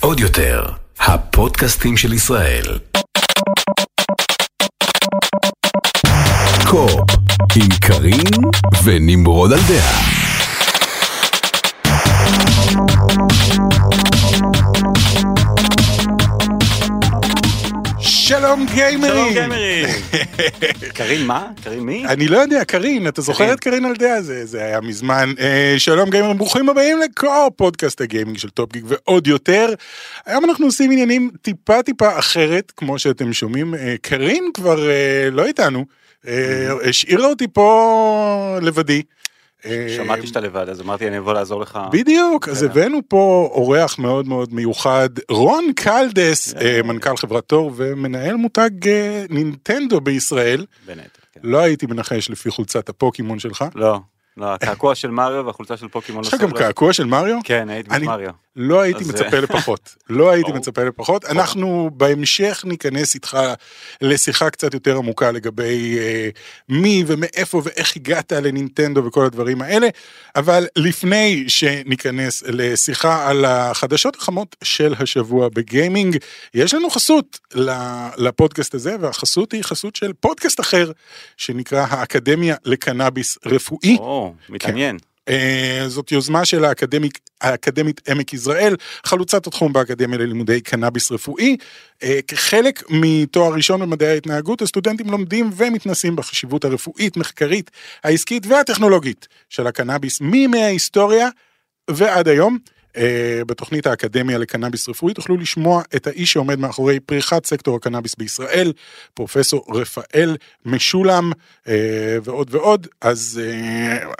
עוד יותר, הפודקאסטים של ישראל. קו-אופ, עם קארין ונמרוד על דעה. שלום גיימרים! שלום גיימרים! קארין מה? קארין מי? אני לא יודע, קארין, אתה זוכר את קארין על דעה? זה, זה היה מזמן. אה, שלום גיימרים, ברוכים הבאים לקו-אופ פודקאסט הגיימינג של טופ גיק ועוד יותר. היום אנחנו עושים עניינים טיפה טיפה אחרת, כמו שאתם שומעים. אה, קארין כבר אה, לא איתנו, אה, השאירה אותי פה לבדי. שמעתי שאתה לבד, אז אמרתי אני אבוא לעזור לך. בדיוק, אז הבאנו פה אורח מאוד מאוד מיוחד, רון קלדס, אה, מנכ"ל חברת תור ומנהל מותג אה, נינטנדו בישראל. בין היתר, כן. לא הייתי מנחש לפי חולצת הפוקימון שלך. לא, לא, הקעקוע של מריו והחולצה של פוקימון. יש לך גם קעקוע של מריו? כן, הייתי במריו. לא הייתי אז, מצפה אה, לפחות. לא הייתי. מצפה לפחות. אנחנו בהמשך ניכנס איתך לשיחה קצת יותר עמוקה לגבי אה, מי ומאיפה ואיך הגעת לנינטנדו וכל הדברים האלה. אבל לפני שניכנס לשיחה על החדשות החמות של השבוע בגיימינג, יש לנו חסות לפודקאסט הזה, והחסות היא חסות של פודקאסט אחר, שנקרא האקדמיה לקנאביס רפואי. או, מתעניין. אה, זאת יוזמה של האקדמיק, האקדמית עמק יזרעאל, חלוצת התחום באקדמיה ללימודי קנאביס רפואי. אה, כחלק מתואר ראשון במדעי ההתנהגות, הסטודנטים לומדים ומתנסים בחשיבות הרפואית, מחקרית, העסקית והטכנולוגית של הקנאביס מימי ההיסטוריה ועד היום. אה, בתוכנית האקדמיה לקנאביס רפואי תוכלו לשמוע את האיש שעומד מאחורי פריחת סקטור הקנאביס בישראל, פרופסור רפאל משולם אה, ועוד ועוד, אז אה,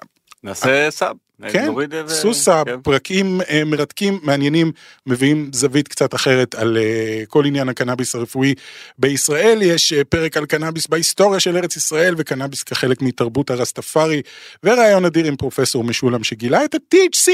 נעשה סאב. כן, סוסה, כן. פרקים אה, מרתקים, מעניינים, מביאים זווית קצת אחרת על אה, כל עניין הקנאביס הרפואי בישראל. יש אה, פרק על קנאביס בהיסטוריה של ארץ ישראל וקנאביס כחלק מתרבות הרסטפארי, וראיון אדיר עם פרופסור משולם שגילה את ה-THC,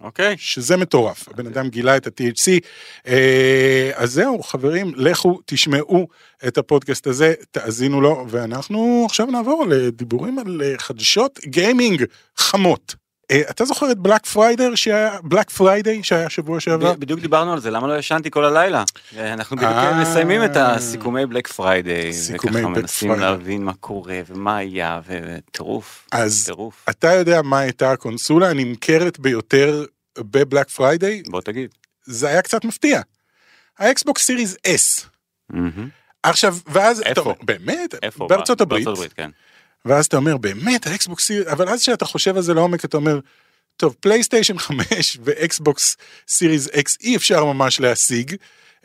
אוקיי. שזה מטורף. הבן אדם גילה את ה-THC. אה, אז זהו, חברים, לכו תשמעו את הפודקאסט הזה, תאזינו לו, ואנחנו עכשיו נעבור לדיבורים על אה, חדשות גיימינג חמות. אה, אתה זוכר את Black Friday שהיה, Black Friday שהיה שבוע שעבר? בדיוק דיברנו על זה, למה לא ישנתי כל הלילה? אה, אנחנו בדיוק אה. מסיימים את הסיכומי Black Friday, סיכומי וככה Black מנסים. להבין מה קורה ומה היה, וטירוף, אז. אתה יודע מה הייתה הקונסולה הנמכרת ביותר ב Black Friday? בוא תגיד. זה היה קצת מפתיע. האקסבוקס Series S. מהמם. עכשיו, ואז, איפה? באמת? איפה? בארצות הברית. בארצות הברית, כן. ואז אתה אומר, באמת, האקסבוקס Series S, אבל אז כשאתה חושב על זה לעומק, אתה אומר, טוב, פלייסטיישן 5 ואקסבוקס Series X אי אפשר ממש להשיג.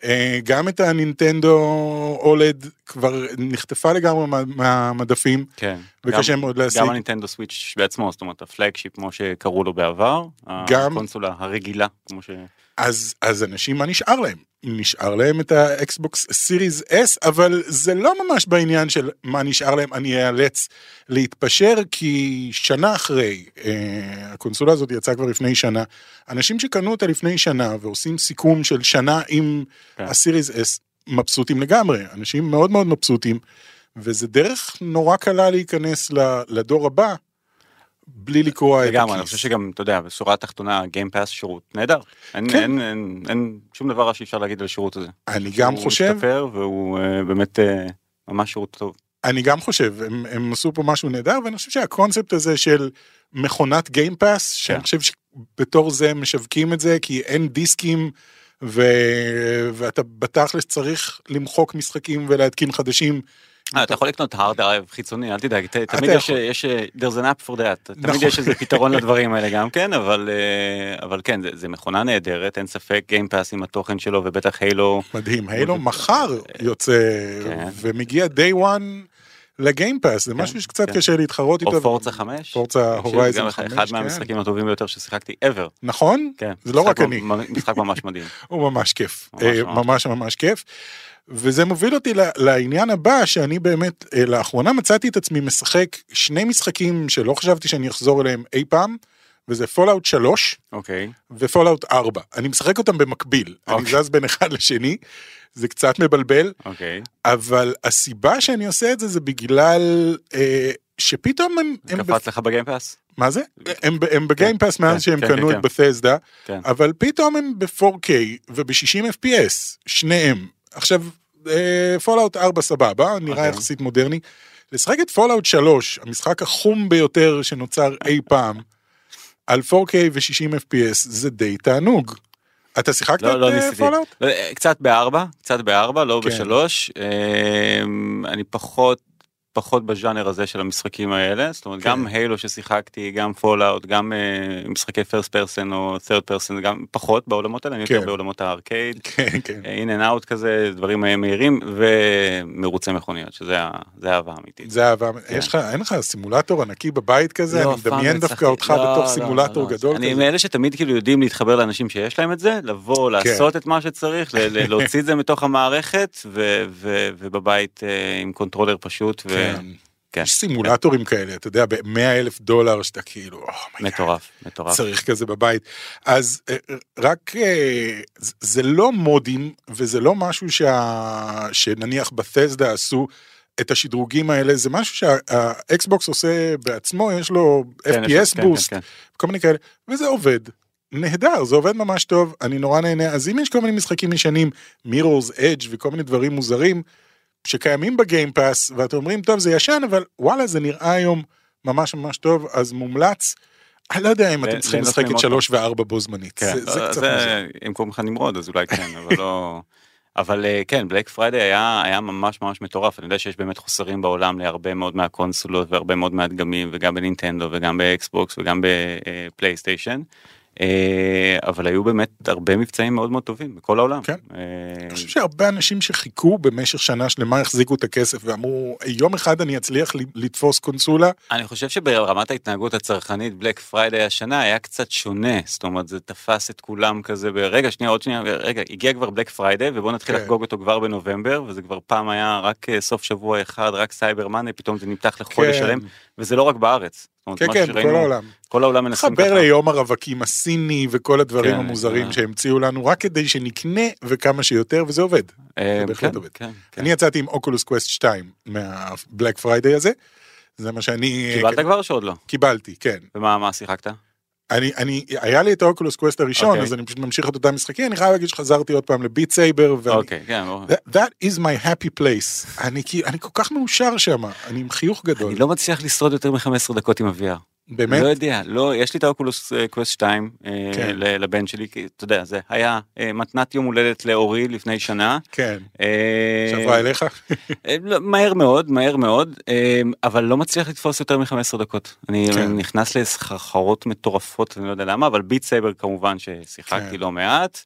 אה, גם את הנינטנדו OLED כבר נחטפה לגמרי מה- מהמדפים, כן. וקשה מאוד להשיג. גם הנינטנדו סוויץ' בעצמו, זאת אומרת ה flagship כמו שקראו לו בעבר, גם- הקונסולה הרגילה, כמו ש... אז, אז אנשים, מה נשאר להם? נשאר להם את האקסבוקס Series S, אבל זה לא ממש בעניין של מה נשאר להם, אני אאלץ להתפשר, כי שנה אחרי, אה, הקונסולה הזאת יצאה כבר לפני שנה, אנשים שקנו אותה לפני שנה ועושים סיכום של שנה עם כן. ה Series S, מבסוטים לגמרי, אנשים מאוד מאוד מבסוטים, וזה דרך נורא קלה להיכנס לדור הבא, בלי לקרוע את הכיס. לגמרי, אני חושב שגם, אתה יודע, בשורה התחתונה, גיימפאס שירות נהדר. אין, כן. אין, אין, אין שום דבר רע שאי אפשר להגיד על השירות הזה. אני גם הוא חושב, משתפר והוא אה, באמת אה, ממש שירות טוב. אני גם חושב, הם, הם עשו פה משהו נהדר, ואני חושב שהקונספט הזה של מכונת גיימפאס, שאני כן. חושב שבתור זה משווקים את זה, כי אין דיסקים, ו... ואתה בתכלס צריך למחוק משחקים ולהתקין חדשים. אה, אתה יכול לקנות hard drive חיצוני, אל תדאג, ת- תמיד יש. יש, אה, there's an app for that, נכון. תמיד יש איזה פתרון לדברים האלה גם כן, אבל, אה, אבל כן, זה, מכונה נהדרת, אין ספק, גיימפאס עם התוכן שלו ובטח הילו, מדהים, הילו מחר יוצא, כן. ומגיע day one לגיימפאס, זה משהו שקצת כן. קשה להתחרות איתו. או פורזה 5, פורזה הורייזן 5, אחד כן. מהמשחקים הטובים ביותר ששיחקתי ever, נכון? כן, זה לא רק אני. משחק ממש מדהים, הוא ממש כיף, אה, ממש ממש כיף. וזה מוביל אותי לעניין הבא, שאני באמת, אה, לאחרונה מצאתי את עצמי משחק שני משחקים שלא חשבתי שאני אחזור אליהם אי פעם, וזה פולאאוט 3 אוקיי, ופולאאוט 4. אני משחק אותם במקביל, אני אוקיי. זז בין אחד לשני, זה קצת מבלבל, אוקיי, אבל הסיבה שאני עושה את זה זה בגלל אה, שפתאום הם, הם קפץ לך בגיימפאס? מה זה? הם, הם בגיימפאס כן, מאז שהם כן, קנו כן, את בת'סדה, כן. אבל פתאום הם ב-4K וב-60 FPS, שניהם. עכשיו, פולאאוט 4 סבבה, נראה אוקיי. יחסית מודרני. לשחק את פולאאוט 3, המשחק החום ביותר שנוצר אי פעם, על 4K ו-60 FPS, זה די תענוג. אתה שיחקת לא, לא את. פולאאוט? לא, קצת בארבע, קצת בארבע, לא כן. בשלוש. אמ, אני פחות, פחות בז'אנר הזה של המשחקים האלה. זאת אומרת, כן. גם הילו ששיחקתי, גם פולאאוט, גם אה, משחקי first person או third person, גם פחות בעולמות האלה, אני יותר כן. בעולמות הארקייד. כן, כן. in and out כזה, דברים אה, מהירים, ומרוצי מכוניות, שזה ה- זה אהבה אמיתית. זה אהבה, יש לך, אין לך סימולטור ענקי בבית כזה? לא, אני מדמיין לא דווקא. אותך לא, בתור לא, סימולטור לא. גדול אני כזה. מאלה שתמיד כאילו יודעים להתחבר לאנשים שיש להם את זה, לבוא, לעשות את מה שצריך, להוציא את זה מתוך המערכת, ובבית אה, עם קונטרולר פשוט, ו- כן. כן, יש סימולטורים כאלה, אתה יודע, ב-100 אלף דולר שאתה כאילו, "Oh my God, מטורף, מטורף. צריך כזה בבית. אז אה, רק, אה, זה- לא מודים, וזה לא משהו שה- שנניח בת'סדה עשו את השדרוגים האלה, זה משהו שהאקסבוקס עושה בעצמו, יש לו כן, FPS כן, boost, כן, כן. כל מיני כאלה, וזה עובד. נהדר, זה עובד ממש טוב, אני נורא נהנה. אז אם יש כל מיני משחקים ישנים, Mirror's Edge וכל מיני דברים מוזרים, שקיימים ב-Game Pass, ואתם אומרים, טוב, זה ישן, אבל וואלה, זה נראה היום ממש ממש טוב, אז מומלץ. אני לא יודע אם אתם צריכים לשחק את שלוש וארבע בו זמנית. כן, זה- זה לא, קצת מוזר. אם קוראים לך נמרוד אז אולי כן, אבל לא... אבל אה, כן, Black Friday היה, היה ממש ממש מטורף, אני יודע שיש באמת חוסרים בעולם להרבה מאוד מהקונסולות והרבה מאוד מהדגמים, וגם בנינטנדו וגם באקסבוקס וגם בפלייסטיישן, אה, אבל היו באמת הרבה מבצעים מאוד מאוד טובים בכל העולם. כן. אה, אני חושב שהרבה אנשים שחיכו במשך שנה שלמה החזיקו את הכסף ואמרו, יום אחד אני אצליח לתפוס קונסולה. אני חושב שברמת ההתנהגות הצרכנית Black Friday השנה היה קצת שונה זאת אומרת זה תפס את כולם כזה ברגע שנייה עוד שנייה רגע הגיע כבר בלק פריידי ובוא נתחיל כן. לחגוג אותו כבר בנובמבר וזה כבר פעם היה רק אה, סוף שבוע אחד רק Cyber Monday פתאום זה נמתח לחודש כן. שלם וזה לא רק בארץ. כן, כן, שראינו, בכל העולם. כל העולם מנסים חבר ככה. ליום הרווקים הסיני וכל הדברים כן, המוזרים כן. שהמציאו לנו, רק כדי שנקנה וכמה שיותר, וזה עובד. אה, זה בהחלט כן, עובד. כן, כן. אני יצאתי עם Oculus Quest 2 מה-Black Friday הזה. זה מה שאני קיבלת כן, כבר או שעוד לא? קיבלתי, כן. ומה מה שיחקת? אני, אני, היה לי את ה-Oculus Quest הראשון, אוקיי. אז אני פשוט ממשיך את אותם משחקים, אני חייב להגיד שחזרתי עוד פעם ל-Beat Saber, ואני, אוקיי, כן. ברור. that, that is my happy place. אני, אני כל כך מאושר שם, אני עם חיוך גדול. אני לא מצליח לשרוד יותר מ-15 דקות עם ה-VR. באמת? לא יודע, לא, יש לי את ה-Oculus אה, Quest 2 אה, כן. לבן שלי, כי אתה יודע, זה היה אה, מתנת יום הולדת לאורי לפני שנה. כן. שעברה אליך? לא, מהר מאוד, מהר מאוד, אבל לא מצליח לתפוס יותר מ-15 דקות. אני כן. נכנס לסחרחרות מטורפות, אני לא יודע למה, אבל Beat Saber כמובן ששיחקתי כן. לא מעט,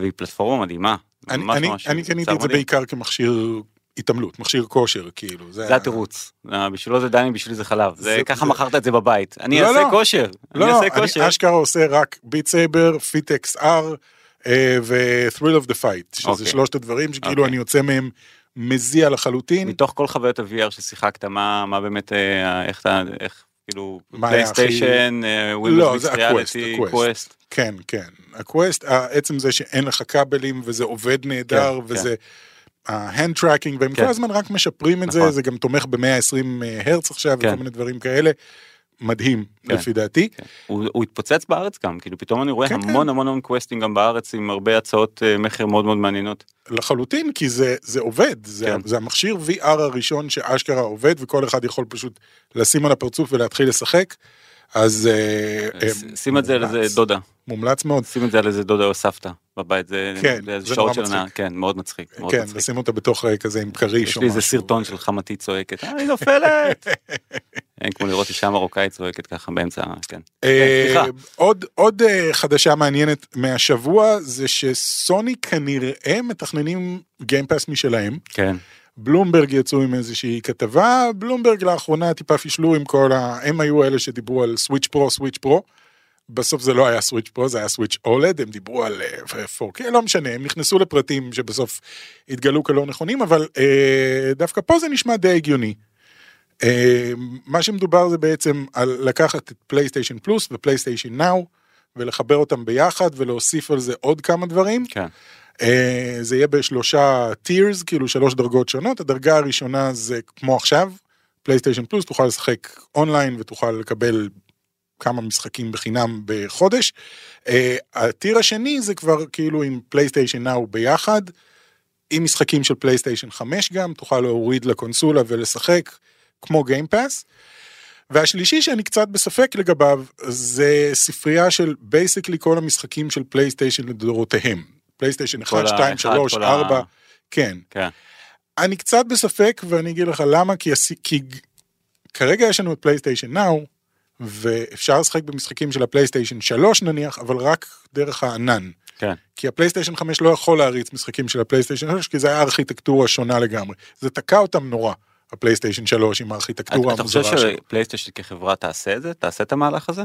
והיא פלטפורמה מדהימה. אני, ממש אני, ממש אני קניתי את זה מדהים. בעיקר כמכשיר התעמלות, מכשיר כושר, כאילו. זה התירוץ, אה, בשבילו זה דיינים, בשבילי זה חלב, זה זה- ככה זה- מכרת את זה בבית, אני לא, אעשה לא. כושר, אני לא, לא, אעשה כושר. אני אשכרה עושה רק Beat Saber, FitXR ו-thrill of the fight, שזה אוקיי. שלושת הדברים שכאילו אוקיי. אני יוצא מהם מזיע לחלוטין. מתוך כל חוויות ה-VR ששיחקת, מה, מה באמת, אה, איך אתה, איך, כאילו, פלייסטיישן, Windows Mixed Reality. Quest. כן, כן. ה-Quest, עצם זה שאין לך כבלים וזה עובד נהדר כן, וזה... ה-hand tracking והם כן. כל הזמן רק משפרים את זה, נכון. זה גם תומך ב-120 הרץ עכשיו כן. וכל מיני דברים כאלה. מדהים כן. לפי דעתי. כן. הוא, הוא התפוצץ בארץ גם, כאילו פתאום אני רואה כן, המון המון המון קווסטים גם בארץ עם הרבה הצעות אה, מכר מאוד מאוד מעניינות. לחלוטין כי זה זה עובד זה, כן. זה המכשיר VR הראשון שאשכרה עובד וכל אחד יכול פשוט לשים על הפרצוף ולהתחיל לשחק. אז אה, אה, שים את זה על איזה. דודה, מומלץ מאוד. שים את זה על איזה דודה או סבתא בבית, זה, כן, זה, זה שעות של. הנאה, כן, מאוד מצחיק, מאוד כן, מצחיק. לשים אותה בתוך אה, כזה עם כריש יש או לי איזה משהו. סרטון של חמתי צועקת, אה, היא נופלת! אין כמו לראות אישה מרוקאית צועקת ככה באמצע, כן. סליחה. עוד עוד חדשה מעניינת מהשבוע זה שסוני כנראה מתכננים גיימפאס משלהם. כן, בלומברג יצאו עם איזושהי כתבה, בלומברג לאחרונה טיפה פישלו עם כל ה... הם היו אלה שדיברו על סוויץ' פרו, סוויץ' פרו. בסוף זה לא היה סוויץ' פרו, זה היה סוויץ' אולד, הם דיברו על אה, 4K, לא משנה, הם נכנסו לפרטים שבסוף התגלו כלא נכונים, אבל אה, דווקא פה זה נשמע די הגיוני. אה, מה שמדובר זה בעצם על לקחת את פלייסטיישן פלוס ו PlayStation Now, ולחבר אותם ביחד ולהוסיף על זה עוד כמה דברים. כן, אה, זה יהיה בשלושה tiers, כאילו שלוש דרגות שונות. הדרגה הראשונה זה כמו עכשיו, פלייסטיישן פלוס תוכל לשחק אונליין ותוכל לקבל כמה משחקים בחינם בחודש. אה, ה-tier השני זה כבר כאילו עם PlayStation Now ביחד, עם משחקים של פלייסטיישן 5 גם, תוכל להוריד לקונסולה ולשחק כמו Game Pass. והשלישי שאני קצת בספק לגביו זה ספרייה של basically כל המשחקים של פלייסטיישן לדורותיהם. פלייסטיישן 1, כל ה- 2, אחד, 3, כל ה- 4, כן. אני קצת בספק ואני אגיד לך למה כי, כי כרגע יש לנו את PlayStation Now ואפשר לשחק במשחקים של הפלייסטיישן 3 נניח אבל רק דרך הענן. כן. כי הפלייסטיישן 5 לא יכול להריץ משחקים של הפלייסטיישן 3 כי זה היה ארכיטקטורה שונה לגמרי. זה תקע אותם נורא הפלייסטיישן 3 עם הארכיטקטורה אתה חושב המוזרה שלו. שפלייסטיישן כחברה תעשה את זה? תעשה את המהלך הזה?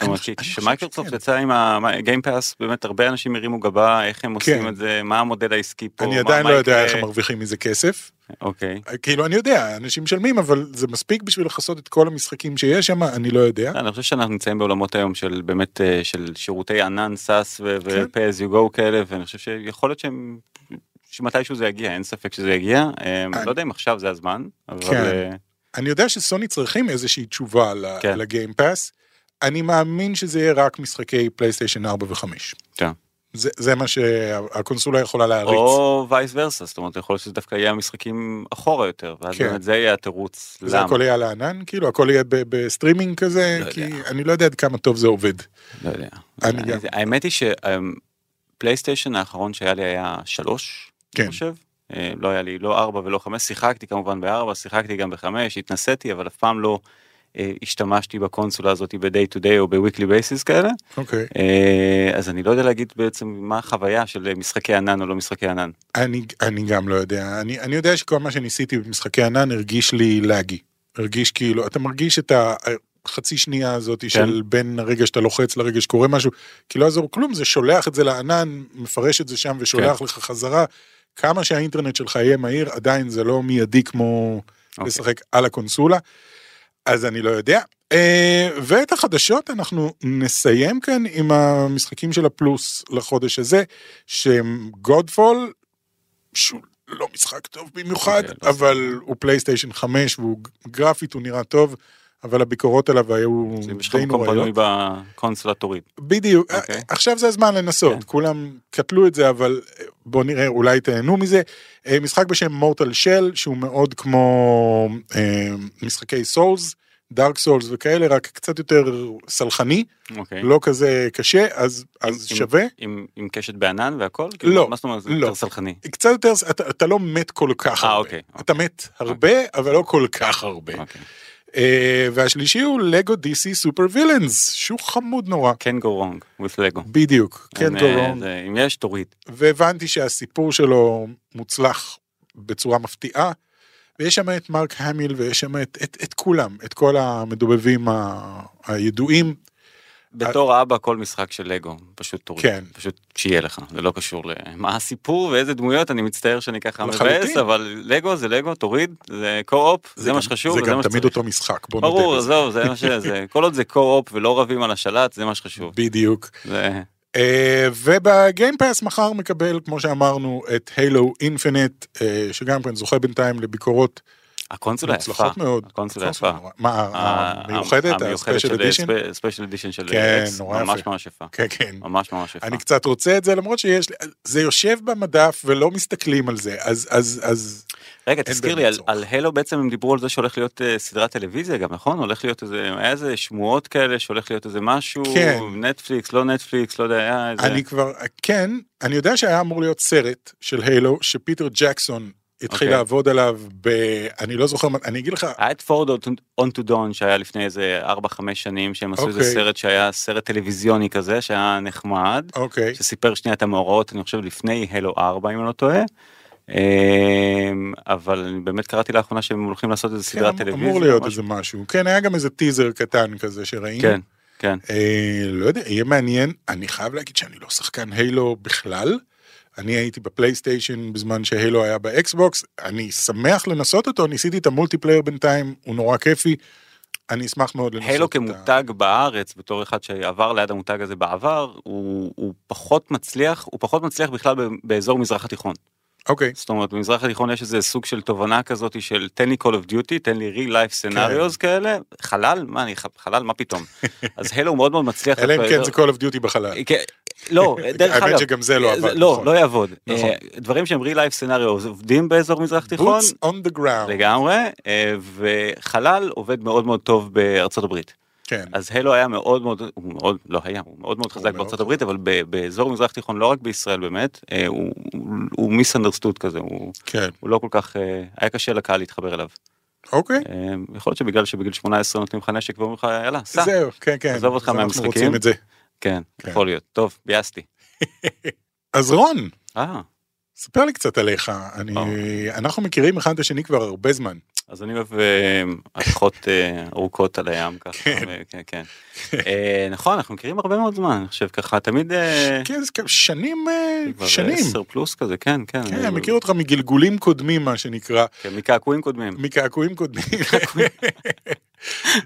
זאת אומרת, כשמייקרוסופט. יצא עם ה-Game Pass באמת הרבה אנשים הרימו גבה איך הם עושים כן. את זה מה המודל העסקי פה אני עדיין לא יודע? איך הם מרוויחים מזה כסף. אוקיי. כאילו אני יודע אנשים משלמים אבל זה מספיק בשביל לכסות את כל המשחקים שיש שם אני לא יודע. אני חושב שאנחנו נמצאים בעולמות היום של באמת אה, של שירותי ענן SaaS כן. ו-pay as you go כאלה ואני חושב שיכול להיות שהם שמתישהו זה יגיע אין ספק שזה יגיע אה, אני- לא יודע אם עכשיו זה הזמן אבל כן. אה, אני יודע שסוני צריכים איזושהי תשובה ל- כן. ל-Game Pass. אני מאמין שזה יהיה רק משחקי פלייסטיישן 4 ו-5. כן. זה, זה מה שהקונסולה יכולה להריץ. או vice versa זאת אומרת יכול להיות שזה דווקא יהיה המשחקים אחורה יותר ואז כן. באמת זה יהיה התירוץ זה למה. הכל יהיה על הענן כאילו הכל יהיה בסטרימינג כזה לא כי יודע. אני לא יודע עד כמה טוב זה עובד. לא יודע. אני גם. האמת היא שפלייסטיישן האחרון שהיה לי היה שלוש, כן. אני חושב. אה, לא היה לי לא ארבע ולא חמש, שיחקתי כמובן בארבע, שיחקתי גם בחמש, התנסיתי, אבל אף פעם לא השתמשתי בקונסולה הזאת ב-day to day או ב-weekly basis כאלה. אוקיי. אה, אז אני לא יודע להגיד בעצם מה החוויה של משחקי ענן או לא משחקי ענן. אני, אני גם לא יודע, אני, אני יודע שכל מה שניסיתי במשחקי ענן הרגיש לי laggy. הרגיש כאילו, אתה מרגיש את החצי שנייה הזאת כן. של בין הרגע שאתה לוחץ לרגע שקורה משהו, כי לא יעזור כלום, זה שולח את זה לענן, מפרש את זה שם ושולח כן. לך חזרה. כמה שהאינטרנט שלך יהיה מהיר, עדיין זה לא מיידי כמו okay. לשחק על הקונסולה. אז אני לא יודע. אה, ואת החדשות אנחנו נסיים כאן עם המשחקים של הפלוס לחודש הזה, שהם גודפול, שהוא לא משחק טוב במיוחד, okay, אבל הוא פלייסטיישן 5 והוא גרפית, הוא נראה טוב. אבל הביקורות עליו היו די נוראיות. בקונסולה תוריד. בדיוק, okay. עכשיו זה הזמן לנסות, כן. כולם קטלו את זה, אבל בוא נראה, אולי תהנו מזה. משחק בשם מורטל של, שהוא מאוד כמו אה, משחקי סולס, דארק סולס וכאלה, רק קצת יותר סלחני, okay. לא כזה קשה, אז, אז עם, שווה. עם, עם, קשת בענן והכל? לא, מה זאת אומרת, לא. יותר סלחני? קצת יותר, אתה, אתה לא מת כל כך 아, הרבה. אוקיי, אתה מת הרבה, אבל לא כל כך הרבה. אוקיי. Uh, והשלישי הוא לגו DC סופר וילאנס שהוא חמוד נורא. can go wrong with לגו. בדיוק, can go wrong. זה, אם יש תוריד. והבנתי שהסיפור שלו מוצלח בצורה מפתיעה. ויש שם את מרק המיל ויש שם את, את, את כולם, את כל המדובבים ה, הידועים. בתור אבא כל משחק של לגו פשוט תוריד, כן. פשוט שיהיה לך, זה לא קשור למה הסיפור ואיזה דמויות, אני מצטער שאני ככה מבאס, אבל לגו זה לגו, תוריד, זה קו-אופ, זה, זה מה שחשוב, זה גם תמיד אותו משחק, בוא נודה ברור, עזוב, זה מה שזה, כל עוד זה קו-אופ ולא רבים על השלט, זה מה שחשוב. בדיוק. זה... Uh, ובגיימפאס מחר מקבל כמו שאמרנו את הילו אינפינט uh, שגם כן זוכה בינתיים לביקורות הקונסולה מוצלחות יפה, מאוד. הקונסולה יפה. מה, המיוחדת? ה special edition? ה special edition של כן, אקס, נורא ממש יפה. ממש יפה. כן, כן. ממש ממש יפה. אני קצת רוצה את זה למרות שיש לי, זה יושב במדף ולא מסתכלים על זה, אז. רגע, תזכיר לי, על, Halo בעצם הם דיברו על זה שהולך להיות uh, סדרת טלוויזיה גם, נכון? הולך להיות איזה, היה איזה שמועות כאלה שהולך להיות איזה משהו, כן. נטפליקס, לא נטפליקס, לא יודע, היה איזה... אני כבר, כן, אני יודע שהיה אמור להיות סרט של Halo, שפיטר ג'קסון התחיל okay. לעבוד עליו ב... אני לא זוכר, אני אגיד לך... היה את פורד און טו דון שהיה לפני איזה 4-5 שנים שהם עשו okay. איזה סרט שהיה סרט טלוויזיוני כזה שהיה נחמד, okay. שסיפר שנייה את המאורעות אני חושב לפני הלו 4 אם אני לא טועה. אבל אני באמת קראתי לאחרונה שהם הולכים לעשות איזה סדרת כן, טלוויזיה. אמור להיות איזה משהו. כן, היה גם איזה טיזר קטן כזה שראינו. כן, כן. אה, לא יודע, יהיה מעניין. אני חייב להגיד שאני לא שחקן הילו בכלל. אני הייתי בפלייסטיישן בזמן ש Halo היה באקסבוקס, אני שמח לנסות אותו, ניסיתי את ה multiplayer בינתיים, הוא נורא כיפי. אני אשמח מאוד לנסות Halo כמותג ה... בארץ בתור אחד שעבר ליד המותג הזה בעבר הוא, הוא פחות מצליח הוא פחות מצליח בכלל באזור מזרח התיכון. אוקיי. זאת אומרת במזרח התיכון יש איזה סוג של תובנה כזאת של תן לי call of duty תן לי real life scenarios כאלה חלל מה אני חלל מה פתאום אז Halo מאוד מאוד מצליח. אלא אם כן זה Call of Duty בחלל. לא, דרך אגב, האמת שגם זה לא עבד, לא, נכון. לא יעבוד. נכון. אה, דברים שהם real life scenarios עובדים באזור מזרח תיכון Boots on the ground. לגמרי, אה, וחלל עובד מאוד מאוד טוב בארצות הברית. כן. אז הלו היה מאוד מאוד, הוא מאוד, לא היה, הוא מאוד מאוד חזק בארצות הברית, אבל באזור מזרח תיכון, לא רק בישראל באמת, אה, הוא- הוא- מיסאנדרסטוד כזה, הוא כן. הוא לא כל כך, אה, היה קשה לקהל להתחבר אליו. אוקיי. אה, יכול להיות שבגלל שבגיל 18 נותנים לך נשק ואומרים לך יאללה, סע. זהו, כן, כן. עזוב אותך אז אנחנו מהמשחקים. רוצים את זה. כן, כן. יכול להיות. טוב, ביאסתי. אז רון, אה, ספר לי קצת עליך. אני-. אנחנו מכירים אחד את השני כבר הרבה זמן. אז אני אוהב אה, הליכות אה, ארוכות על הים ככה. כן. כן, כן. נכון, אנחנו מכירים הרבה מאוד זמן, אני חושב ככה, תמיד... כן, זה כמה שנים, אה, כבר שנים. עשר פלוס כזה, כן, כן. כן, אני מכיר אותך מגלגולים קודמים, מה שנקרא, כן, מקעקועים קודמים. מקעקועים קודמים.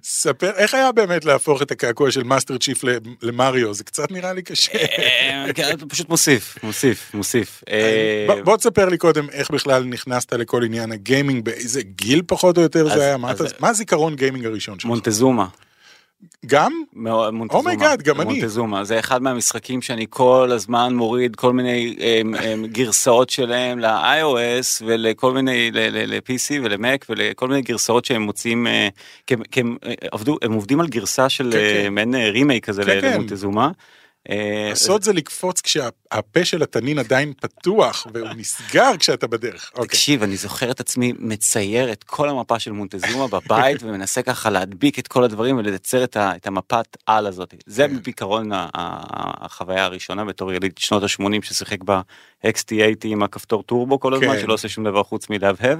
ספר, איך היה באמת להפוך את הקעקוע של Master Chief למריו? זה קצת נראה לי קשה. אה, כן, פשוט מוסיף, מוסיף, מוסיף. אה, בוא- תספר לי קודם איך בכלל נכנסת לכל עניין הגיימינג, באיזה גיל פחות או יותר זה היה? מה הזיכרון גיימינג הראשון שלך? מונטזומה. גם? מאוד- מונטזומה. Oh my god, גם אני. מונטזומה, זה אחד מהמשחקים שאני כל הזמן מוריד כל מיני אמ, אמ, גרסאות שלהם ל-iOS ולכל מיני, ל-PC ולמק ולכל מיני גרסאות שהם מוציאים, אה, כי הם- כי הם אה, עבדו, הם עובדים על גרסה של כן, אה, כן. מעין רימייק כזה כן, כן. למונטזומה. אה, הסוד זה לקפוץ כשהפה של התנין עדיין פתוח והוא נסגר כשאתה בדרך. אוקיי. תקשיב, אני זוכר את עצמי מצייר את כל המפה של מונטזומה בבית ומנסה ככה להדביק את כל הדברים ולייצר את, המפת על הזאת. זה כן. בעיקרון החוויה הראשונה בתור יליד שנות ה-80 ששיחק ב-XT80 עם הכפתור טורבו כל הזמן, כן. שלא עושה שום דבר חוץ מלהבהב.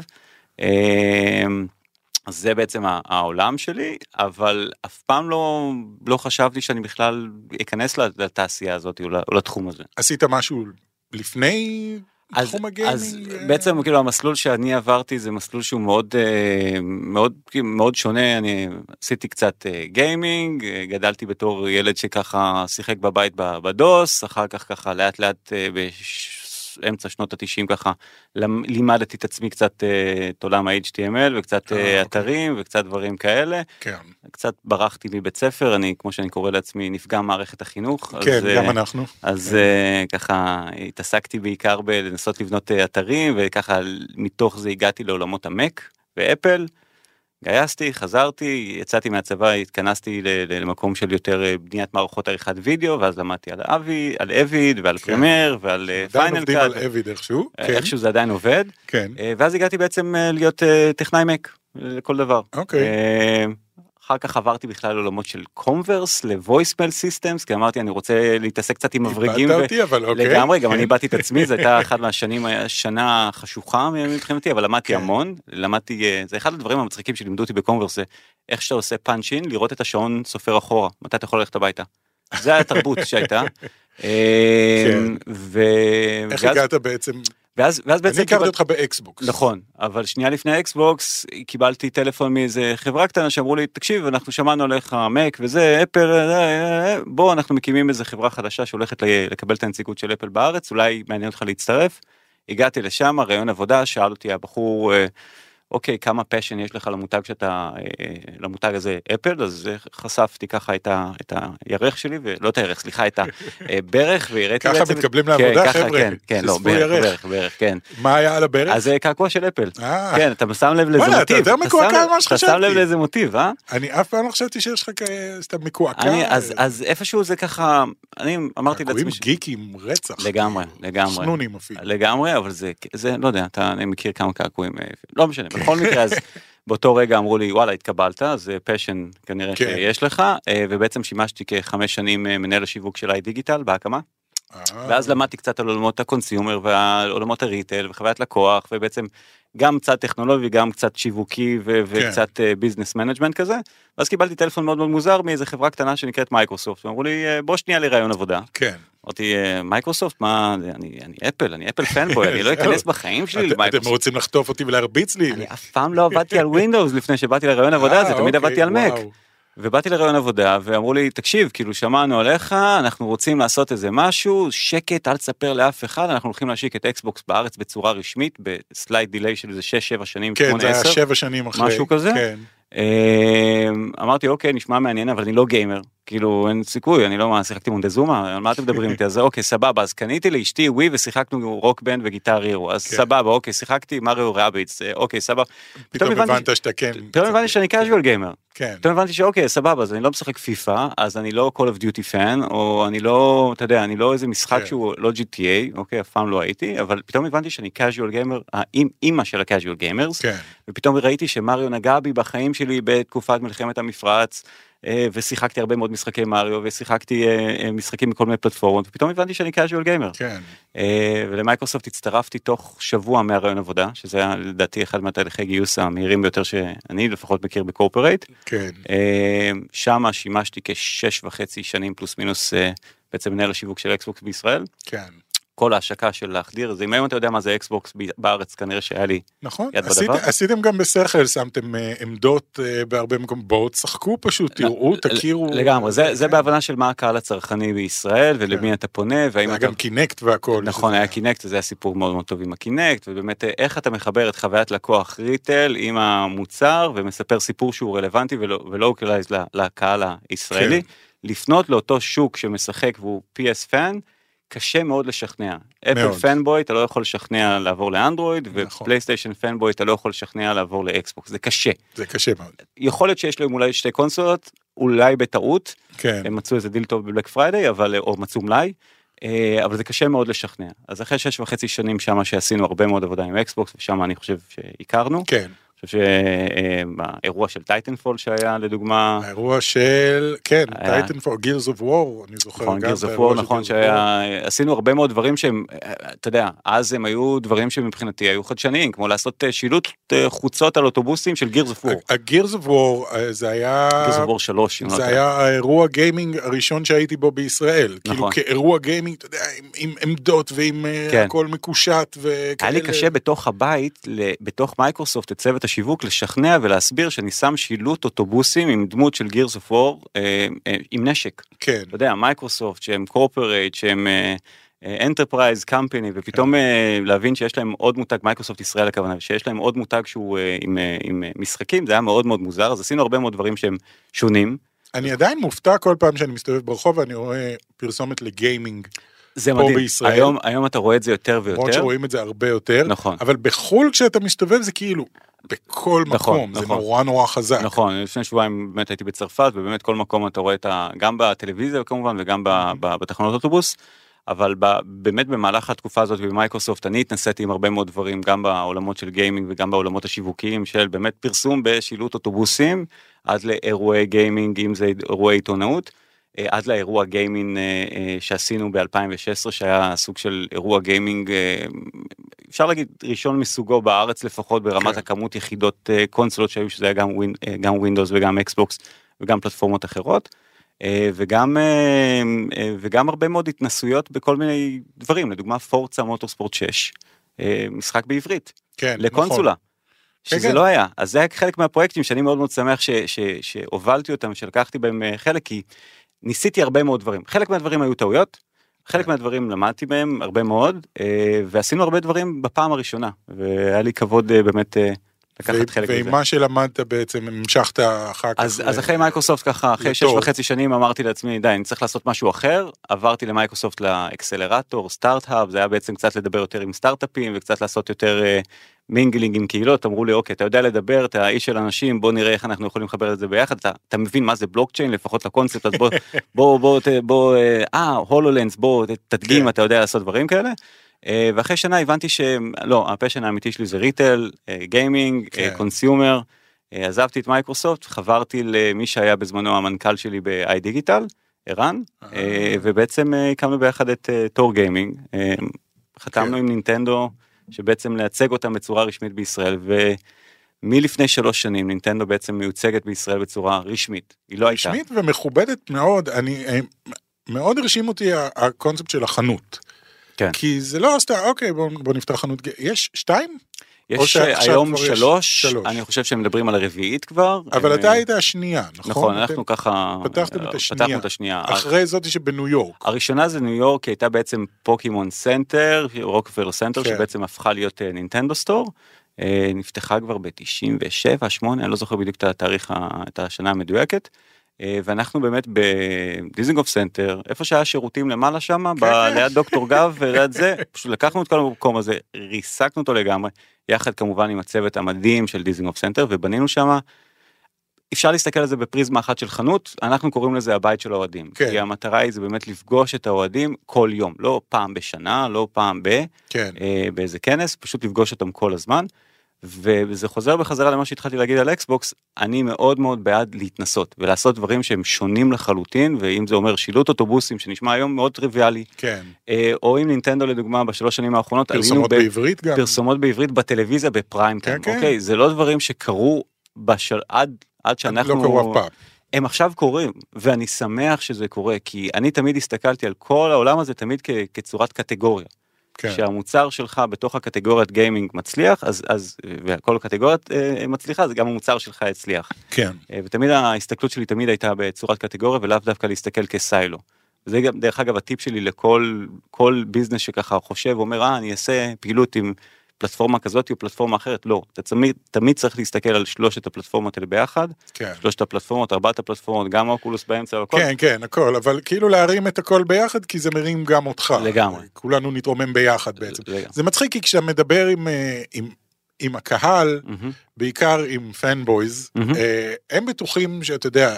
אז זה בעצם העולם שלי, אבל אף פעם לא, לא חשבתי שאני בכלל אכנס לתעשייה הזאת או לתחום הזה. עשית משהו לפני אז, תחום אז הגיימינג? אה? בעצם כאילו המסלול שאני עברתי זה מסלול שהוא מאוד אה, מאוד מאוד שונה אני עשיתי קצת אה, גיימינג אה, גדלתי בתור ילד שככה שיחק בבית בדוס אחר כך ככה לאט לאט אה, באמצע שנות התשעים ככה לימדתי את עצמי קצת אה, את עולם ה-HTML וקצת אה, אה, אוקיי. אתרים וקצת דברים כאלה כן, קצת ברחתי מבית ספר אני כמו שאני קורא לעצמי נפגע מערכת החינוך כן, אז, גם אנחנו. אז אה, ככה התעסקתי בעיקר בלנסות לבנות אתרים וככה מתוך זה הגעתי לעולמות המק ואפל. גייסתי, חזרתי, יצאתי מהצבא, נכנסתי למקום של יותר אה, בניית מערכות עריכת וידאו ואז למדתי על אבי, על Avid ועל כן. Premiere ועל אה, עדיין Final עובדים Cut, על Avid איכשהו. כן, איכשהו זה עדיין עובד, כן. אה, ואז הגעתי בעצם אה, להיות אה, טכנאי מק לכל דבר. אוקיי. אחר כך עברתי בכלל לעולמות של Comverse ל voicemail systems כי אמרתי אני רוצה להתעסק קצת עם מברגים. איבדת אותי, אבל אוקיי. לגמרי, גם. אני איבדתי את עצמי, זו הייתה אחת מהשנים, שנה חשוכה מבחינתי, אבל למדתי כן. המון, למדתי, אה, זה אחד הדברים המצחיקים שלימדו אותי ב Comverse, זה איך שאתה עושה punch in, לראות את השעון סופר אחורה, מתי אתה יכול ללכת הביתה. זה התרבות שהייתה. אה, כן. איך הגעת בעצם? ואז ואז בעצם אני הכרתי קיבל- אותך באקסבוקס. נכון, אבל שנייה לפני האקסבוקס קיבלתי טלפון מאיזה חברה קטנה שאמרו לי, תקשיב, אנחנו שמענו עליך מק וזה, אפל, אה, אה, אה, בוא, אנחנו מקימים איזה חברה חדשה שהולכת לקבל את הנציגות של אפל בארץ, אולי מעניין אותך להצטרף. הגעתי לשם, ראיון עבודה, שאל אותי הבחור, אוקיי, כמה פשן יש לך למותג שאתה, אה, למותג הזה אפל, אז אה, חשפתי ככה את, ה, את הירך שלי, ולא את הירך, סליחה, את הברך, והראיתי ככה בעצם... מתקבלים כן, לעבודה, ככה, חבר'ה? כן, כן, לא, ברך. ברך, ברך, כן. מה היה על הברך? אז קעקוע של אפל. אה, כן, אתה שם לב לאיזה וואלה, אתה מוטיב. יותר מקועקע ממה אתה שם שחשבתי. לב לאיזה מוטיב, אה? אני אף פעם לא חשבתי שיש לך שאתה מקועקע. אז, איפשהו זה ככה, אני אמרתי קעקועים לעצמי, ש- גיקים, רצח. לגמרי, לגמרי, חנונים אפילו. לגמרי, אבל זה, לא יודע, אני מכיר כמה קעקועים, אה, לא משנה, בכל מקרה, אז באותו רגע אמרו לי, וואלה, התקבלת, אז passion כנראה כן. שיש לך, אה, ובעצם שימשתי כחמש שנים אה, מנהל השיווק של iDigital בהקמה. אה, ואז למדתי קצת על עולמות ה consumer ועל עולמות ה retail וחוויית לקוח ובעצם גם קצת טכנולוגי גם קצת שיווקי ו- כן. וקצת business management כזה. ואז קיבלתי טלפון מאוד מאוד מוזר מאיזה חברה קטנה שנקראת מייקרוסופט ואמרו לי "אה, בוא שנייה לראיון עבודה. כן. אמרתי "אה, מייקרוסופט מה אני אני אפל אני אפל fanboy אני לא. אכנס בחיים שלי את- אתם למייקרוסופט. רוצים לחטוף אותי ולהרביץ לי? אני אף פעם לא עבדתי על ווינדוס לפני שבאתי לראיון עבודה אה, הזה תמיד אוקיי, עבדתי על מק. ובאתי לראיון עבודה ואמרו לי תקשיב כאילו שמענו עליך אנחנו רוצים לעשות איזה משהו שקט אל תספר לאף אחד אנחנו הולכים להשיק את אקסבוקס בארץ בצורה רשמית ב slight delay של איזה 6-7 שנים כן, 8-10 זה היה שבע שנים אחרי. משהו כזה? כן. אמ, אמרתי אוקיי נשמע מעניין אבל אני לא גיימר כאילו אין סיכוי אני לא מה שיחקתי מונדזומה על מה אתם מדברים איתי אז אוקיי סבבה אז קניתי לאשתי ווי ושיחקנו רוק בנד וגיטר הירו אז כן. סבבה אוקיי שיחקתי מריו רביץ אוקיי סבבה. פתאום הבנת שאתה כן. פתאום הבנתי שאני casual גיימר כן. פתאום הבנתי שאוקיי סבבה אז אני לא משחק פיפא אז אני לא call of duty fan או אני לא אתה יודע אני לא איזה משחק כן. שהוא לא GTA אוקיי אף פעם לא הייתי אבל פתאום הבנתי שאני casual gamer האימא של ה-casual gamers כן. ופתאום ראיתי שמריו נגע בי בחיים שלי בתקופת מלחמת המפרץ אה, ושיחקתי הרבה מאוד משחקי מריו ושיחקתי אה, אה, משחקים בכל מיני פלטפורמות ופתאום הבנתי שאני casual gamer כן. אה, ולמייקרוסופט הצטרפתי תוך שבוע מהראיון עבודה שזה היה לדעתי אחד מהתהליכי גיוס המהירים ביותר שאני לפחות מכיר ב corporate. כן. שם שימשתי כשש וחצי שנים פלוס מינוס אה, בעצם מנהל השיווק של אקסבוקס בישראל. כן. כל ההשקה של להחדיר זה אם היום אתה יודע מה זה אקסבוקס בארץ כנראה שהיה לי נכון. יד עשית- בדבר. עשיתם גם בשכל, שמתם אה, עמדות אה, בהרבה מקומות. בואו תשחקו פשוט, תראו, תכירו. לגמרי זה זה כן. בהבנה של מה הקהל הצרכני בישראל ולמי אתה פונה והאם אתה גם Kinect והכל. נכון היה Kinect זה היה סיפור מאוד מאוד טוב עם ה Kinect ובאמת אה, איך אתה מחבר את חוויית לקוח retail עם המוצר ומספר סיפור שהוא רלוונטי ולא ו localize לקהל הישראלי כן. לפנות לאותו שוק שמשחק והוא PS fan קשה מאוד לשכנע. אפל. fanboy אתה לא יכול לשכנע לעבור לאנדרואיד נכון. ופלייסטיישן fanboy אתה לא יכול לשכנע לעבור לאקסבוקס זה קשה. זה קשה מאוד. יכול להיות שיש להם אולי שתי קונסולות אולי בטעות כן. הם מצאו איזה דיל טוב ב Black Friday אבל או מצאו מלאי. אה, אבל זה קשה מאוד לשכנע אז אחרי שש וחצי שנים שמה שעשינו הרבה מאוד עבודה עם אקסבוקס ושם אני חושב שהכרנו. כן. חושב שהאירוע של Titanfall שהיה לדוגמה האירוע של, כן, פור Gears of War, אני זוכר. נכון Gears of War נכון. שהיה עשינו הרבה מאוד דברים שהם אתה יודע אז הם היו דברים שמבחינתי היו חדשניים כמו לעשות אה, שילוט אה, חוצות על אוטובוסים של Gears of War. ה Gears of War זה היה, Gears of War 3 זה היה האירוע גיימינג הראשון שהייתי בו בישראל. כאילו נכון. כאירוע גיימינג, אתה יודע, עם- עמדות ועם אה, כן. הכל מקושט וכאלה. היה לי קשה בתוך הבית, בתוך מייקרוסופט, את צוות השיווק, לשכנע ולהסביר שאני שם שילוט אוטובוסים עם דמות של Gears of War עם נשק. כן. אתה יודע, מייקרוסופט שהם corporate, שהם enterprise company, ופתאום אה, להבין שיש להם עוד מותג, מייקרוסופט ישראל הכוונה, שיש להם עוד מותג שהוא אה, עם, אה, עם אה, משחקים, זה היה מאוד מאוד מוזר, אז עשינו הרבה מאוד דברים שהם שונים. אני עדיין מופתע כל פעם שאני מסתובב ברחוב ואני רואה פרסומת לגיימינג. זה פה מדהים. בישראל. היום, היום אתה רואה את זה יותר למרות ויותר. שרואים את זה הרבה יותר. נכון. אבל בחו"ל כשאתה מסתובב זה כאילו בכל נכון, מקום, זה נכון. נורא נורא חזק. נכון, לפני שבועיים באמת הייתי בצרפת, ובאמת כל מקום אתה רואה את ה... גם בטלוויזיה כמובן, וגם בתחנות אוטובוס, אבל ב, באמת במהלך התקופה הזאת במייקרוסופט, אני התנסיתי עם הרבה מאוד דברים, גם בעולמות של גיימינג וגם בעולמות השיווקיים של באמת פרסום בשילוט אוטובוסים, עד לאירועי גיימינג, אם זה אירועי עיתונאות. אה, עד לאירוע גיימינג אה, אה, שעשינו ב-2016 שהיה סוג של אירוע גיימינג אפשר להגיד ראשון מסוגו בארץ לפחות ברמת כן. הכמות יחידות קונסולות שהיו שזה היה גם, ווין, אה, גם Windows וגם Xbox וגם פלטפורמות אחרות וגם וגם הרבה מאוד התנסויות בכל מיני דברים לדוגמה Forza Motorsport 6 אה, משחק בעברית כן, לקונסולה. נכון. שזה כן. לא היה אז זה היה חלק מהפרויקטים שאני מאוד מאוד שמח ש, ש, שהובלתי אותם שלקחתי בהם חלק כי ניסיתי הרבה מאוד דברים חלק מהדברים היו טעויות חלק כן. מהדברים למדתי מהם הרבה מאוד אה, ועשינו הרבה דברים בפעם הראשונה והיה לי כבוד אה, באמת אה, לקחת חלק ועם מזה. מה שלמדת בעצם המשכת אחר כך. אז, אז אחרי מייקרוסופט ככה אחרי שש. וחצי שנים אמרתי לעצמי די אני צריך לעשות משהו אחר עברתי למייקרוסופט ל accelerator סטארט-האב זה היה בעצם קצת לדבר יותר עם סטארט-אפים וקצת לעשות יותר אה, mingling עם קהילות אמרו לי אוקיי אתה יודע לדבר אתה איש של אנשים בוא נראה איך אנחנו יכולים לחבר את זה ביחד אתה, אתה מבין מה זה בלוקצ'יין לפחות לקונספט אז בוא בוא בוא בוא אה, אה HoloLens בוא תדגים כן. אתה יודע לעשות דברים כאלה. אה, ואחרי שנה הבנתי שלא ה passion האמיתי שלי זה retail gaming כן. consumer. אה, עזבתי את מייקרוסופט חברתי למי שהיה בזמנו המנכ"ל שלי ב-iDigital ערן אה, ובעצם אה, הקמנו ביחד את אה, Tor Gaming אה, חתמנו כן. עם נינטנדו שבעצם לייצג אותם בצורה רשמית בישראל ומלפני שלוש שנים נינטנדו בעצם מיוצגת בישראל בצורה רשמית היא לא הייתה רשמית ומכובדת מאוד, אני, אה, מאוד הרשים אותי הקונספט של החנות. כן. כי זה לא סתם, אוקיי, בוא, בוא נפתח חנות, יש שתיים? יש היום שלוש, שלוש. אני חושב שהם מדברים על הרביעית כבר. אבל הם, אתה היית השנייה, נכון? נכון, אתם- אנחנו ככה, פתחתם את אה, השנייה. פתחנו את השנייה. אחרי זאתי שבניו יורק. הראשונה זה ניו יורק, הייתה בעצם Pokemon Center, Rockefeller Center, כן. שבעצם הפכה להיות אה, Nintendo Store. אה, נפתחה כבר ב-97, 8, אני לא זוכר בדיוק את התאריך, את השנה המדויקת. אה, ואנחנו באמת בדיזינגוף סנטר, איפה שהיה שירותים למעלה שם, כן. ליד דוקטור גב וליד זה, פשוט לקחנו את כל המקום הזה, ריסקנו אותו לגמרי, יחד כמובן עם הצוות המדהים של דיזינגוף סנטר, ובנינו שם אפשר להסתכל על זה בפריזמה אחת של חנות, אנחנו קוראים לזה הבית של האוהדים. כן. כי המטרה היא זה באמת לפגוש את האוהדים כל יום, לא פעם בשנה, לא פעם ב... כן. אה, באיזה כנס, פשוט לפגוש אותם כל הזמן. וזה חוזר בחזרה למה שהתחלתי להגיד על אקסבוקס, אני מאוד מאוד בעד להתנסות ולעשות דברים שהם שונים לחלוטין, ואם זה אומר שילוט אוטובוסים שנשמע היום מאוד טריוויאלי, כן. אה, או עם נינטנדו לדוגמה בשלוש שנים האחרונות, פרסומות ב- בעברית גם. פרסומות בעברית בטלוויזיה בפריים כן, טיים, כן. אוקיי? זה לא דברים שקרו בשל... עד, עד שאנחנו... לא קרו אף פעם. הם עכשיו קורים, ואני שמח שזה קורה, כי אני תמיד הסתכלתי על כל העולם הזה תמיד כ- כצורת קטגוריה. כן. שהמוצר שלך בתוך הקטגוריית גיימינג מצליח, אז, אז, וכל קטגוריית אה, מצליחה, זה גם המוצר שלך יצליח. כן. אה, ותמיד ההסתכלות שלי תמיד הייתה בצורת קטגוריה, ולאו דווקא להסתכל כסיילו. זה גם, דרך אגב, הטיפ שלי לכל כל ביזנס שככה חושב, אומר, אה, אני אעשה פעילות עם פלטפורמה כזאת או פלטפורמה אחרת, לא, אתה תמיד, תמיד צריך להסתכל על שלושת הפלטפורמות האלה ביחד, כן. שלושת הפלטפורמות, ארבעת הפלטפורמות, גם אוקולוס באמצע והכל. כן, כן, הכל, אבל כאילו להרים את הכל ביחד, כי זה מרים גם אותך. לגמרי. כולנו נתרומם ביחד בעצם. לגמרי. זה מצחיק, כי כשאתה מדבר עם, אה, עם, עם הקהל, מהמם. בעיקר עם fanboys, מהמם. אה, הם בטוחים שאתה יודע,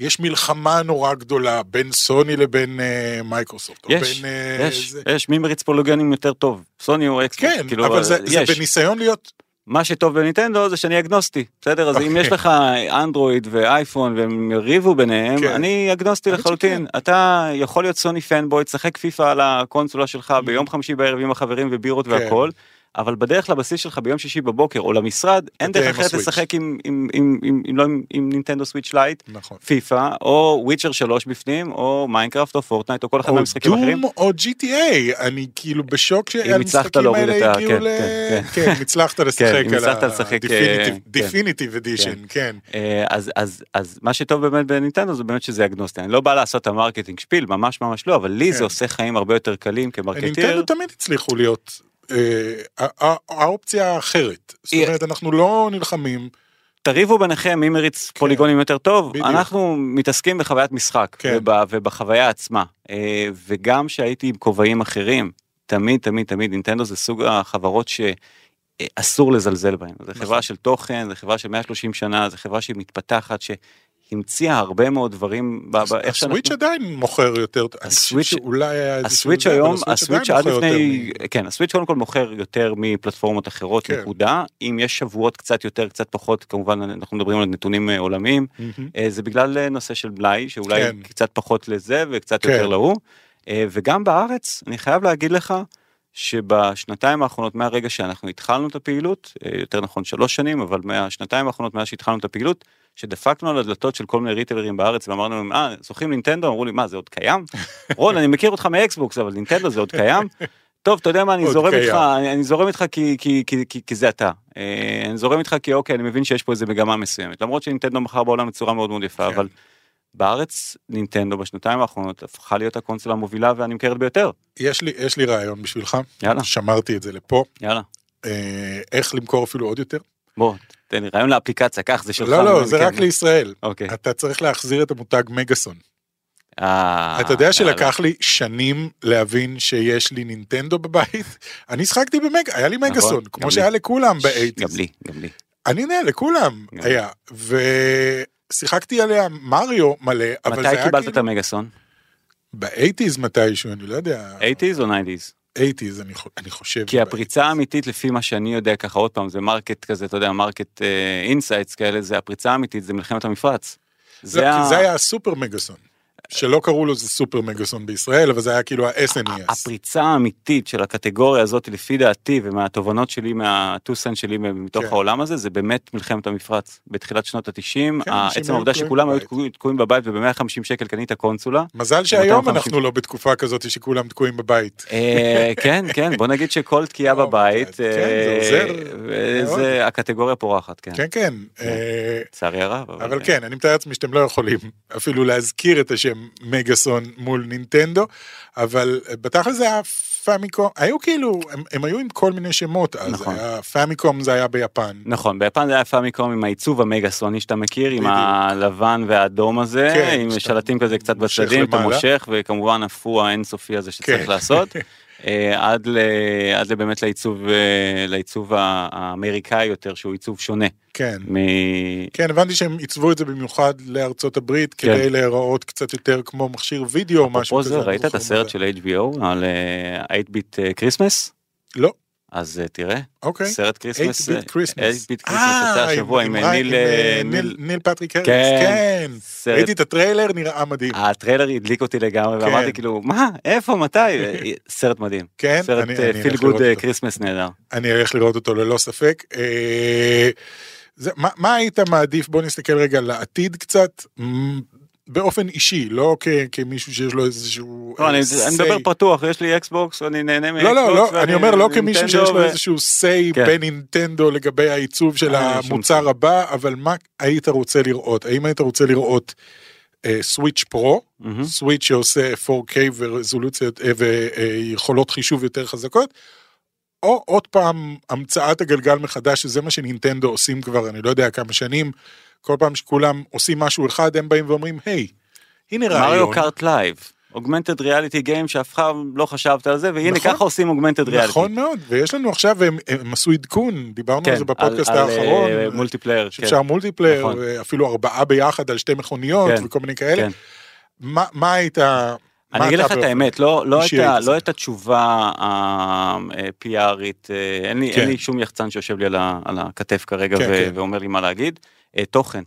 יש מלחמה נורא גדולה בין סוני לבין אה, מייקרוסופט. יש, בין, אה, יש, זה- יש, מי מריץ פוליגונים יותר טוב, סוני או Xbox, כן, כאילו, אבל זה, זה יש. בניסיון להיות, מה שטוב בנינטנדו זה שאני אגנוסטי, בסדר? אז אם אוקיי. יש לך אנדרואיד ואייפון והם יריבו ביניהם, כן. אני אגנוסטי לחלוטין. אתה יכול להיות סוני fanboy, תשחק פיפא על הקונסולה שלך ביום חמישי בערב עם החברים ובירות Mm. כן. והכל. אבל בדרך לבסיס שלך ביום שישי בבוקר או למשרד, אין דרך אחרת. לשחק עם, עם, עם, עם, עם, לא עם, עם Nintendo Switch Lite, נכון. פיפא, או Witcher 3 בפנים, או מיינקראפט או פורטנייט, או כל אחד או מהמשחקים האחרים. Doom או GTA, אני כאילו בשוק שהמשחקים להוריד האלה את ה- הגיעו כן, ל... כן, כן, הצלחת לשחק אם הצלחת לשחק, אה, כן. definitive edition, כן. אה, אז מה שטוב באמת בנינטנדו זה באמת שזה אגנוסטי אני לא בא לעשות את ה marketing spiel ממש ממש לא אבל לי כן. זה עושה חיים הרבה יותר קלים נינטנדו כ marketeer. תמיד הצליחו להיות אה, ה- ה- האופציה האחרת. זאת אומרת, אנחנו לא נלחמים, תריבו ביניכם מי מריץ פוליגונים יותר טוב בדיוק. אנחנו מתעסקים בחוויית משחק כן. וב- ובחוויה עצמה אה, וגם שהייתי עם כובעים אחרים תמיד תמיד תמיד נינטנדו זה סוג החברות שאסור לזלזל בהן זה נכון. חברה של תוכן זה חברה של 130 שנה זה חברה שהיא מתפתחת שהמציאה הרבה מאוד דברים איך שאנחנו. הסוויץ' עדיין מוכר יותר, הסוויץ'- שאולי היה איזשהו הסוויץ' היום, הסוויץ' עד לפני, כן, הסוויץ' קודם כל מוכר יותר מפלטפורמות אחרות, כן. נקודה. אם יש שבועות קצת יותר, קצת פחות, כמובן אנחנו מדברים על נתונים אה, עולמיים. אה, זה בגלל אה, נושא של בלאי, שאולי כן. קצת פחות לזה וקצת כן. יותר להוא. וגם בארץ, אני חייב להגיד לך, שבשנתיים האחרונות מהרגע שאנחנו התחלנו את הפעילות, יותר נכון שלוש שנים, אבל מהשנתיים האחרונות מאז שהתחלנו את הפעילות, שדפקנו על הדלתות של כל מיני ריטלרים בארץ ואמרנו להם, אה, זוכרים נינטנדו? אמרו לי, מה, זה עוד קיים? רון, אני מכיר אותך מאקסבוקס, אבל נינטנדו זה עוד קיים? טוב, אתה יודע מה, אני זורם. איתך, אני, אני זורם איתך כי, כי, כי, כי, כי זה אתה. אה, אני זורם איתך כי אוקיי, אני מבין שיש פה איזה מגמה מסוימת. למרות שנינטנדו מכר בעולם בצורה מאוד מאוד יפה, כן. אבל בארץ נינטנדו בשנתיים האחרונות הפכה להיות הקונסולה המובילה והנמכרת ביותר. יש לי, יש לי רעיון בשבילך, יאללה, שמרתי את זה לפה, יאללה. אה, איך למכור אפילו עוד יותר. בוא, תן לי רעיון לאפליקציה, קח, זה שלך. לא, לא, זה רק לישראל. אוקיי. אתה צריך להחזיר את המותג מגאסון. אה... אתה יודע שלקח לי שנים להבין שיש לי נינטנדו בבית? אני שחקתי במגאסון, היה לי נכון, מגאסון, כמו שהיה לכולם באייטיז. גם לי, גם לי. אני יודע, לכולם היה. ושיחקתי עליה מריו מלא, אבל זה היה כאילו... מתי קיבלת את כאילו- המגאסון? ב eighties מתישהו, אני לא יודע. eighties או nineties? 80's, אני, ח... אני חושב. כי הפריצה האמיתית, לפי מה שאני יודע, ככה עוד פעם, זה market כזה, אתה יודע, market אה, insights uh, כאלה, זה הפריצה האמיתית, זה מלחמת המפרץ. לא, זה, זה, ה... זה היה הסופר מגאסון. שלא קראו לו זה סופר מגאסון בישראל, אבל זה היה כאילו ה-SNES. הפריצה האמיתית של הקטגוריה הזאת לפי דעתי ומהתובנות שלי מה two cents שלי מתוך כן. העולם הזה זה באמת מלחמת המפרץ בתחילת שנות התשעים כן, אנשים עצם היו העובדה שכולם היו. תקועים- תקועים בבית וב-150 שקל קנית קונסולה. מזל שהיום 250. אנחנו לא בתקופה כזאת שכולם תקועים בבית. אה, כן כן בוא נגיד שכל תקיעה לא, בבית כן, זה אה, עוזר וזה הקטגוריה פורחת כן כן, כן. אה, לצערי הרב אבל כן, אני מתאר לעצמי שאתם לא יכולים אפילו להזכיר את השם מגאסון מול נינטנדו, אבל בתכל'ס זה היה פאמיקום, היו כאילו, הם, הם היו עם כל מיני שמות אז, נכון. היה, פאמיקום זה היה ביפן. נכון ביפן זה היה פאמיקום עם העיצוב המגאסוני שאתה מכיר עם בדיוק. הלבן והאדום הזה כן, עם שלטים כזה קצת בצדדים אתה. מושך וכמובן הפו האינסופי הזה שצריך כן. לעשות עד ל- עד באמת לעיצוב אה, לעיצוב האמריקאי יותר שהוא עיצוב שונה כן. מ... כן, הבנתי שהם עיצבו את זה במיוחד לארצות הברית, כן. כדי להיראות קצת יותר כמו מכשיר וידאו או משהו אפרופו כזה. זה אני ראית לא את הסרט של HBO על אה, 8-Bit Christmas? לא. אז אה, תראה אוקיי. סרט Christmas 8-Bit אה, Christmas. 8-Bit Christmas יצא השבוע עם אה, ניל אה, ניל ניל ניל פטריק האריס, כן. כן. סרט ראיתי את הטריילר, נראה מדהים. הטריילר הדליק אותי לגמרי כן. ואמרתי כאילו מה איפה מתי סרט מדהים כן, סרט feel good. כריסמס נהדר. אני אלך לראות אותו ללא ספק. זה, מה, מה היית מעדיף? בוא נסתכל רגע לעתיד קצת. באופן אישי, לא כ, כמישהו שיש לו איזשהו... לא, אני אה, אני. מדבר פתוח יש לי אקסבוקס אני נהנה מאקסבוקס. לא, לא, לא, אני אומר לא כמישהו שיש לו איזשהו say כן. בנינטנדו לגבי העיצוב של אה, המוצר. הבא, אבל מה היית רוצה לראות? האם היית רוצה לראות Switch Pro. Switch שעושה 4K ורזולוציות אה, ויכולות חישוב יותר חזקות, או עוד פעם המצאת הגלגל מחדש, שזה מה שנינטנדו עושים כבר, אני לא יודע כמה שנים, כל פעם שכולם עושים משהו אחד, הם באים ואומרים, היי, הנה רעיון. Mario Kart Live. Augmented reality game שאף אחד לא חשבת על זה והנה נכון. ככה עושים augmented reality. נכון מאוד, ויש לנו עכשיו, הם, הם עשו עדכון, דיברנו על זה בפודקאסט האחרון, כן, multiplayer. כן. שאפשר multiplayer, נכון. אפילו ארבעה ביחד על שתי מכוניות כן, וכל מיני כאלה. כן. מה, מה היית... מה אני אגיד לך את האמת, לא, לא, את ה, לא? את התשובה ה-PRית, אין, לי- כן. אין לי שום יחצן שיושב לי על, ה, על הכתף כרגע כן, ו, כן. ואומר לי מה להגיד. אה, תוכן,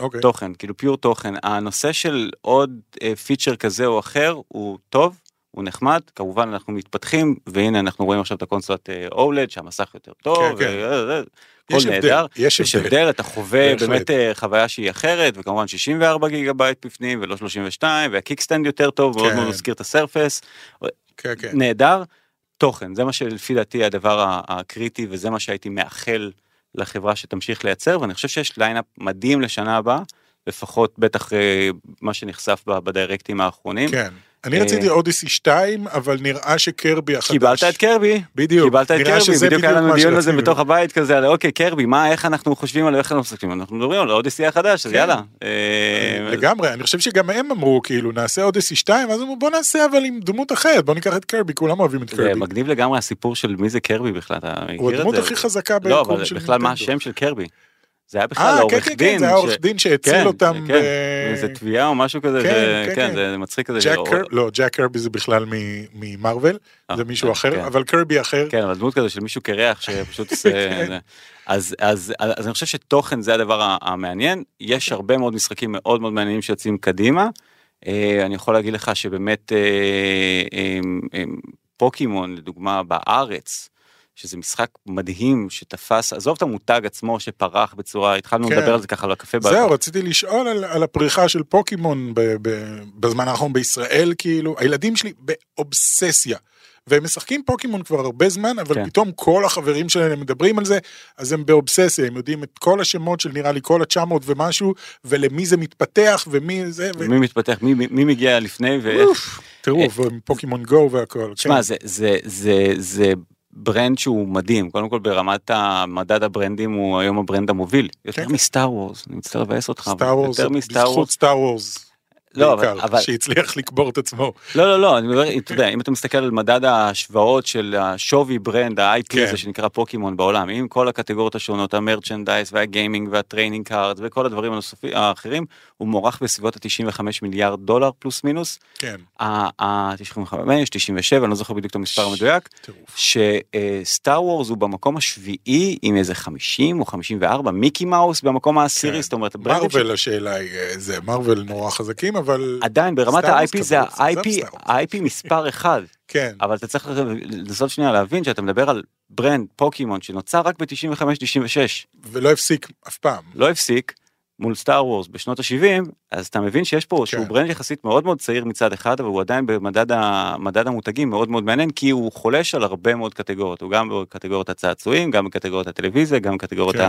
אוקיי. תוכן, כאילו פיור תוכן. הנושא של עוד אה, פיצ'ר כזה או אחר הוא טוב, הוא נחמד, כמובן אנחנו מתפתחים, והנה אנחנו רואים עכשיו את הקונסולת אה, אולד שהמסך יותר טוב, כן, כן. ו- הכל יש הבדל, נהדר, יש הבדל. אתה חווה. באמת אה, חוויה שהיא אחרת, וכמובן 64 גיגה בייט בפנים ולא 32, וה kickstand יותר טוב, ועוד כן. מעט נזכיר את ה Surface, כן, כן. נהדר, תוכן, זה מה שלפי דעתי הדבר הקריטי, וזה מה שהייתי מאחל לחברה שתמשיך לייצר, ואני חושב שיש lineup מדהים לשנה הבאה, לפחות בטח אה, מה שנחשף בדיירקטים האחרונים. כן. אני אה, רציתי Odyssey 2, אבל נראה שקרבי החדש. קיבלת את קרבי, בדיוק. קיבלת את קרבי, בדיוק היה לנו דיון על זה. בתוך הבית כזה, על אוקיי קרבי, מה, איך אנחנו חושבים על איך אנחנו מסתכלים, אנחנו מדברים על ה Odyssey החדש, אז כן. יאללה. אה, לגמרי, אני חושב שגם הם אמרו, כאילו, נעשה אודיסי 2, ואז אמרו, בוא נעשה אבל עם דמות אחרת, בוא ניקח את קרבי, כולם אוהבים את זה קרבי. מגניב לגמרי הסיפור של מי זה קרבי בכלל, אתה מכיר את זה? הוא הדמות הכי חזקה לא, ביקום של בכלל מה נינטנדו. השם של קרבי? זה היה בכלל אה, כן, העורך כן, כן, דין. זה היה עורך ש- דין שהציל כן, אותם. כן, ב- איזה תביעה או משהו כזה, כן, זה- כן, כן, כן. זה מצחיק כזה. ג'ק ש- קר... לא, ג'ק קרבי זה בכלל ממרוויל, אה, זה מישהו אה, אחר, כן. אבל קרבי אחר. כן, אבל דמות כזה של מישהו קרח שפשוט עושה... כן. זה. אז, אז, אז אני חושב שתוכן זה הדבר המעניין, יש. הרבה מאוד משחקים מאוד מאוד מעניינים שיוצאים קדימה. אה, אני יכול להגיד לך שבאמת אה, אה, אה, פוקימון לדוגמה בארץ, שזה משחק מדהים שתפס, עזוב את המותג עצמו שפרח בצורה, התחלנו כן. לדבר על זה ככה על הקפה. ב- זהו, רציתי לשאול על, על הפריחה של פוקימון ב, ב, בזמן האחרון בישראל, כאילו, הילדים שלי באובססיה. והם משחקים פוקימון כבר הרבה זמן, אבל כן. פתאום כל החברים שלהם מדברים על זה, אז הם באובססיה, הם יודעים את כל השמות של נראה לי כל ה-900 ומשהו, ולמי זה מתפתח, ומי זה, ו... מי מתפתח, מי, מי, מי מגיע לפני ואיך. אוף, טירוף, פוקימון גו והכל. תשמע, כן. זה, זה, זה, זה brand שהוא מדהים, קודם כל ברמת המדד הברנדים הוא היום ה brand המוביל, יותר כן. מסטאר וורס, אני מצטער לבאס אותך, יותר מסטאר וורס, לא, בעיקר, אבל, שהצליח לקבור את עצמו. לא, לא, לא, אני מדבר, אתה יודע, אם אתה מסתכל על מדד ההשוואות של השווי brand, ה-IP כן. הזה שנקרא פוקימון בעולם, עם כל הקטגוריות השונות, ה merchandise וה gaming וה trading card וכל הדברים הנוספים האחרים, הוא מוערך בסביבות ה-95 מיליארד דולר פלוס מינוס, כן, ה-95, 97, אני לא זוכר בדיוק את המספר המדויק, טירוף. שסטאר וורס הוא במקום השביעי עם איזה 50 או 54, מיקי מאוס במקום העשירי, כן. זאת אומרת, ברנדים מרוויל השאלה היא, אה, זה, מרוויל נורא חזקים, אבל עדיין ברמת ה-IP זה. ה-IP מספר אחד, כן, אבל אתה צריך לנסות שנייה להבין שאתה מדבר על brand פוקימון שנוצר רק ב-95-96, ולא הפסיק אף פעם. לא הפסיק מול סטאר וורס בשנות ה-70, אז אתה מבין שיש פה שהוא כן. brand יחסית מאוד מאוד צעיר מצד אחד, אבל הוא עדיין במדד ה- המותגים מאוד מאוד מעניין, כי הוא חולש על הרבה מאוד קטגוריות, הוא גם בקטגוריית הצעצועים, גם בקטגוריית הטלוויזיה, גם בקטגוריית כן,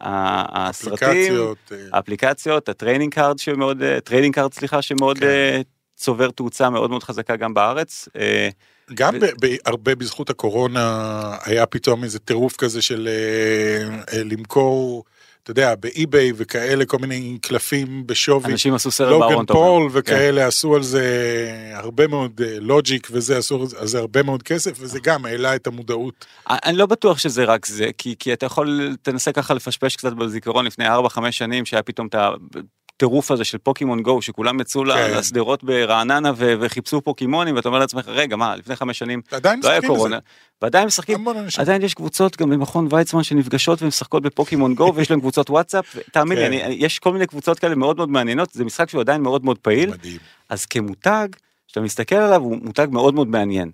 ה- הסרטים, אפליקציות, אה, האפליקציות, הטריינינג קארד שמאוד, טריינינג קארד סליחה, שמאוד כן. אה, צובר תאוצה מאוד מאוד חזקה גם בארץ. אה, גם ו- הרבה בזכות הקורונה היה פתאום איזה טירוף כזה של אה, אה, למכור, אתה יודע, באי-ביי וכאלה, כל מיני קלפים בשווי. אנשים עשו סרט לוגן בארון טוב. פול מאוד. כן. וכאלה עשו על זה הרבה מאוד אה, לוג'יק וזה עשו על זה הרבה מאוד כסף וזה גם העלה את המודעות. אה, אני לא בטוח שזה רק זה, כי, כי אתה יכול, תנסה ככה לפשפש קצת בזיכרון לפני 4-5 שנים, שהיה פתאום את הטירוף הזה של פוקימון גו, שכולם יצאו כן. לשדרות ברעננה ו- וחיפשו פוקימונים, ואתה אומר לעצמך, רגע, מה, לפני חמש שנים לא היה משחקים בזה. קורונה, ועדיין משחקים. עדיין יש קבוצות גם במכון ויצמן שנפגשות ומשחקות בפוקימון גו, ויש להם קבוצות וואטסאפ, תאמין לי, כן. אני- אני- יש כל מיני קבוצות כאלה מאוד מאוד מעניינות, זה משחק שהוא עדיין מאוד מאוד פעיל, מדהים. אז כמותג, כשאתה מסתכל עליו, הוא מותג מאוד מאוד מעניין.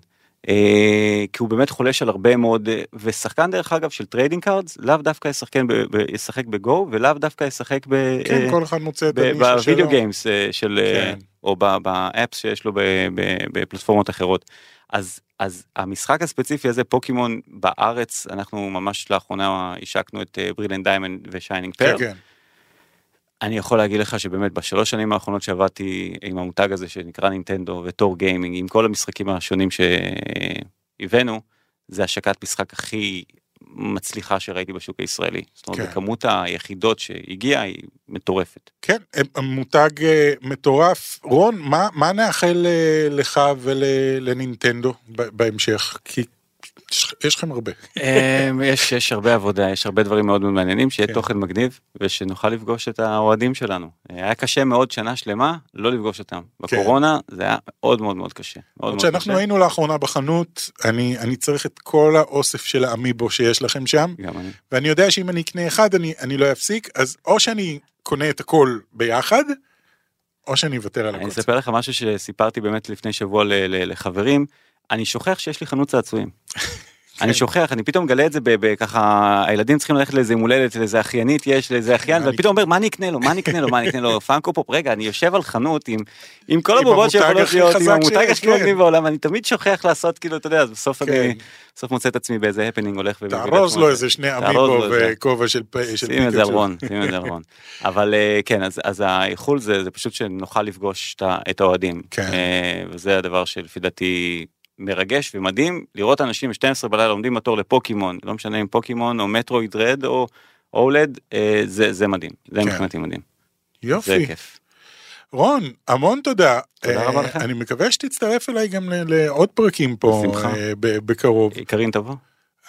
אה, כי הוא באמת חולש על הרבה מאוד, אה, ושחקן דרך אגב של trading cards, לאו דווקא ישחק, ב, ב, ישחק בגו, ולאו דווקא ישחק ב, כן, אה, כל אחד מוצא את ב- הנישה שלו. ב video games של, כן. או ב- ב apps שיש לו ב- ב- בפלטפורמות אחרות. אז, אז המשחק הספציפי הזה, פוקימון בארץ, אנחנו ממש לאחרונה השקנו את Brilliant Diamond ו Shining כן, Pearl. כן. אני יכול להגיד לך שבאמת בשלוש שנים האחרונות שעבדתי עם המותג הזה שנקרא נינטנדו וטור גיימינג עם כל המשחקים השונים שהבאנו זה השקת משחק הכי מצליחה שראיתי בשוק הישראלי. זאת אומרת, כן. כמות היחידות שהגיעה היא מטורפת. כן, מותג אה, מטורף. רון, מה, מה נאחל אה, לך ולנינטנדו בהמשך? כי יש- יש לכם הרבה. אמ, יש, יש הרבה עבודה, יש הרבה דברים מאוד מאוד מעניינים, שיהיה כן. תוכן מגניב ושנוכל לפגוש את האוהדים שלנו. היה קשה מאוד שנה שלמה לא לפגוש אותם. בקורונה זה היה מאוד מאוד מאוד קשה. מאוד עוד מאוד שאנחנו קשה. היינו לאחרונה בחנות, אני, אני צריך את כל האוסף של האמיבו שיש לכם שם, אני. ואני יודע שאם אני אקנה אחד אני, אני לא אפסיק, אז או שאני קונה את הכל ביחד, או שאני אוותר על אני הכל. אספר לך משהו שסיפרתי באמת לפני שבוע לחברים, אני שוכח שיש לי חנות צעצועים. אני שוכח, אני פתאום מגלה את זה ב- ב- ככה, הילדים צריכים ללכת לאיזה יום הולדת, לאיזה אחיינית יש, לאיזה אחיין, אני- ואני פתאום אומר, מה אני אקנה לו, מה אני אקנה לו, מה אני אקנה לו, Funko Pop, רגע, אני יושב על חנות עם כל הבובות שיכולות להיות, עם המותג הכי מגניב כן. בעולם, אני תמיד שוכח לעשות, כאילו, אתה יודע, בסוף כן. אני, בסוף מוצא את עצמי באיזה הפנינג הולך ומביא תארוז לו איזה שני amiibo. וכובע של פ- של שים את זה על. רון, שים את זה על רון. אבל אה, כן, אז, האיחול זה, פשוט שנוכל לפגוש את, האוהדים. כן. אה, וזה הדבר שלפי דעתי מרגש ומדהים, לראות אנשים ב-12 בלילה עומדים בתור לפוקימון, לא משנה אם פוקימון או מטרואיד רד או אולד, אה, זה, זה מדהים, זה כן. מבחינתי מדהים, זה יופי. כיף. רון, המון תודה. תודה אה, רבה לכם. אני מקווה שתצטרף אליי גם לעוד פרקים פה בשמחה. אה, בקרוב. קרין תבוא?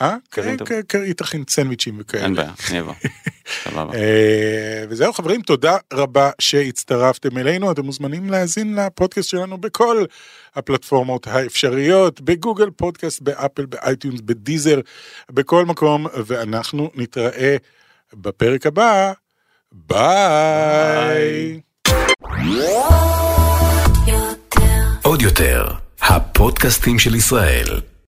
אה? כן, טוב. כן, כן, היא תכין סנדוויצ'ים וכאלה. אין בעיה, אני אבוא. סבבה. אה, וזהו חברים, תודה רבה שהצטרפתם אלינו, אתם מוזמנים להאזין לפודקאסט שלנו בכל הפלטפורמות האפשריות, בגוגל פודקאסט, באפל, באייטיונס, בדיזר, בכל מקום, ואנחנו נתראה בפרק הבא. ביי. עוד יותר, הפודקאסטים של ישראל.